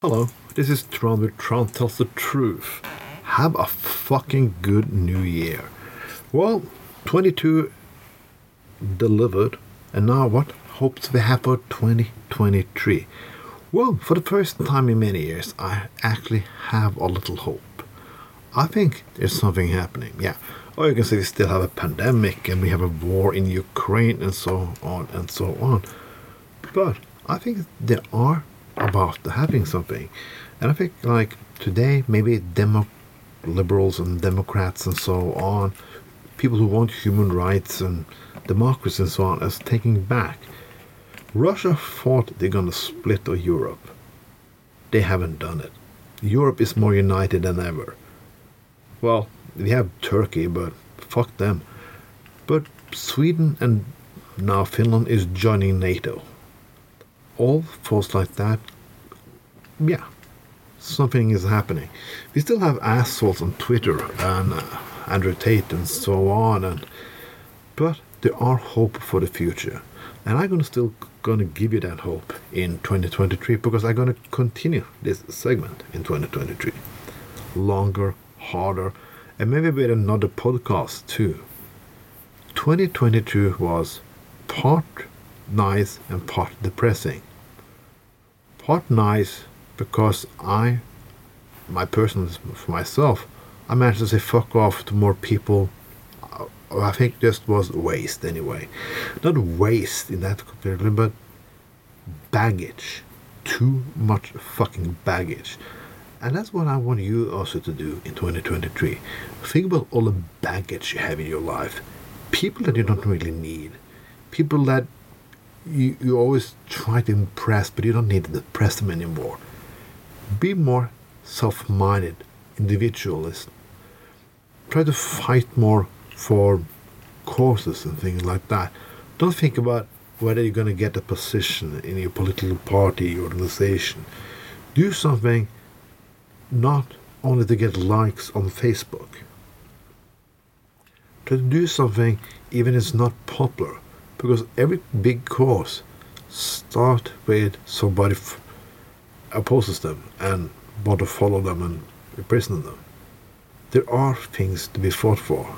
Hello, this is Tron with Tron Tells the Truth. Have a fucking good new year. Well, 22 delivered, and now what hopes we have for 2023? Well, for the first time in many years, I actually have a little hope. I think there's something happening, yeah. Or you can say we still have a pandemic and we have a war in Ukraine and so on and so on. But I think there are about having something. And I think like today, maybe demo liberals and Democrats and so on, people who want human rights and democracy and so on, as taking back. Russia thought they're gonna split Europe. They haven't done it. Europe is more united than ever. Well, we have Turkey, but fuck them. But Sweden and now Finland is joining NATO all falls like that, yeah, something is happening. We still have assholes on Twitter and uh, Andrew Tate and so on, and but there are hope for the future, and I'm gonna still gonna give you that hope in 2023 because I'm gonna continue this segment in 2023, longer, harder, and maybe with another podcast too. 2022 was part nice and part depressing part nice because I, my personal, for myself, I managed to say fuck off to more people. Uh, I think just was waste anyway. Not waste in that completely, but baggage. Too much fucking baggage. And that's what I want you also to do in 2023. Think about all the baggage you have in your life. People that you don't really need. People that you, you always try to impress, but you don't need to impress them anymore. Be more self minded, individualist. Try to fight more for causes and things like that. Don't think about whether you're going to get a position in your political party organization. Do something not only to get likes on Facebook. Try to do something even if it's not popular because every big cause start with somebody f- opposes them and want to follow them and imprison them. There are things to be fought for.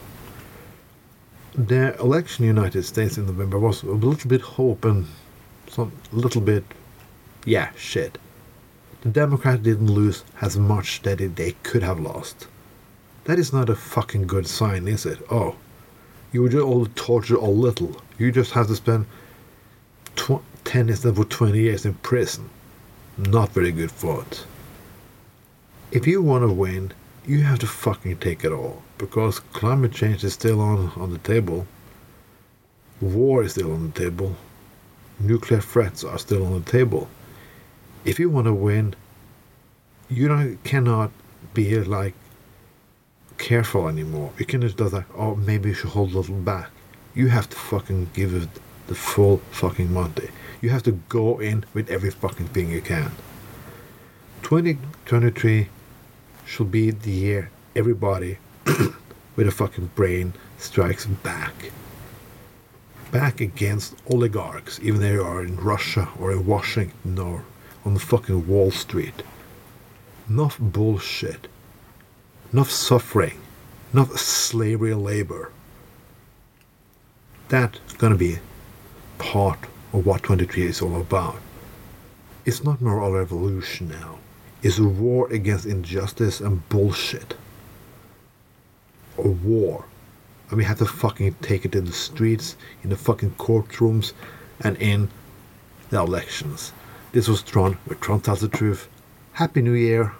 The election in the United States in November was a little bit hope and some little bit, yeah, shit. The Democrats didn't lose as much that they could have lost. That is not a fucking good sign, is it? Oh, you just all torture a little. You just have to spend tw- 10 instead of 20 years in prison. Not very good for it. If you want to win, you have to fucking take it all. Because climate change is still on, on the table. War is still on the table. Nuclear threats are still on the table. If you want to win, you cannot be like careful anymore. You can just do that. Oh, maybe you should hold a little back. You have to fucking give it the full fucking Monday. You have to go in with every fucking thing you can. 2023 should be the year everybody with a fucking brain strikes back. Back against oligarchs, even they are in Russia or in Washington or on the fucking Wall Street. Enough bullshit enough suffering, not slavery labor. That's going to be part of what 23 is all about. It's not more a revolution now. It's a war against injustice and bullshit. A war. And we have to fucking take it in the streets, in the fucking courtrooms, and in the elections. This was Tron, where Tron tells the truth. Happy New Year.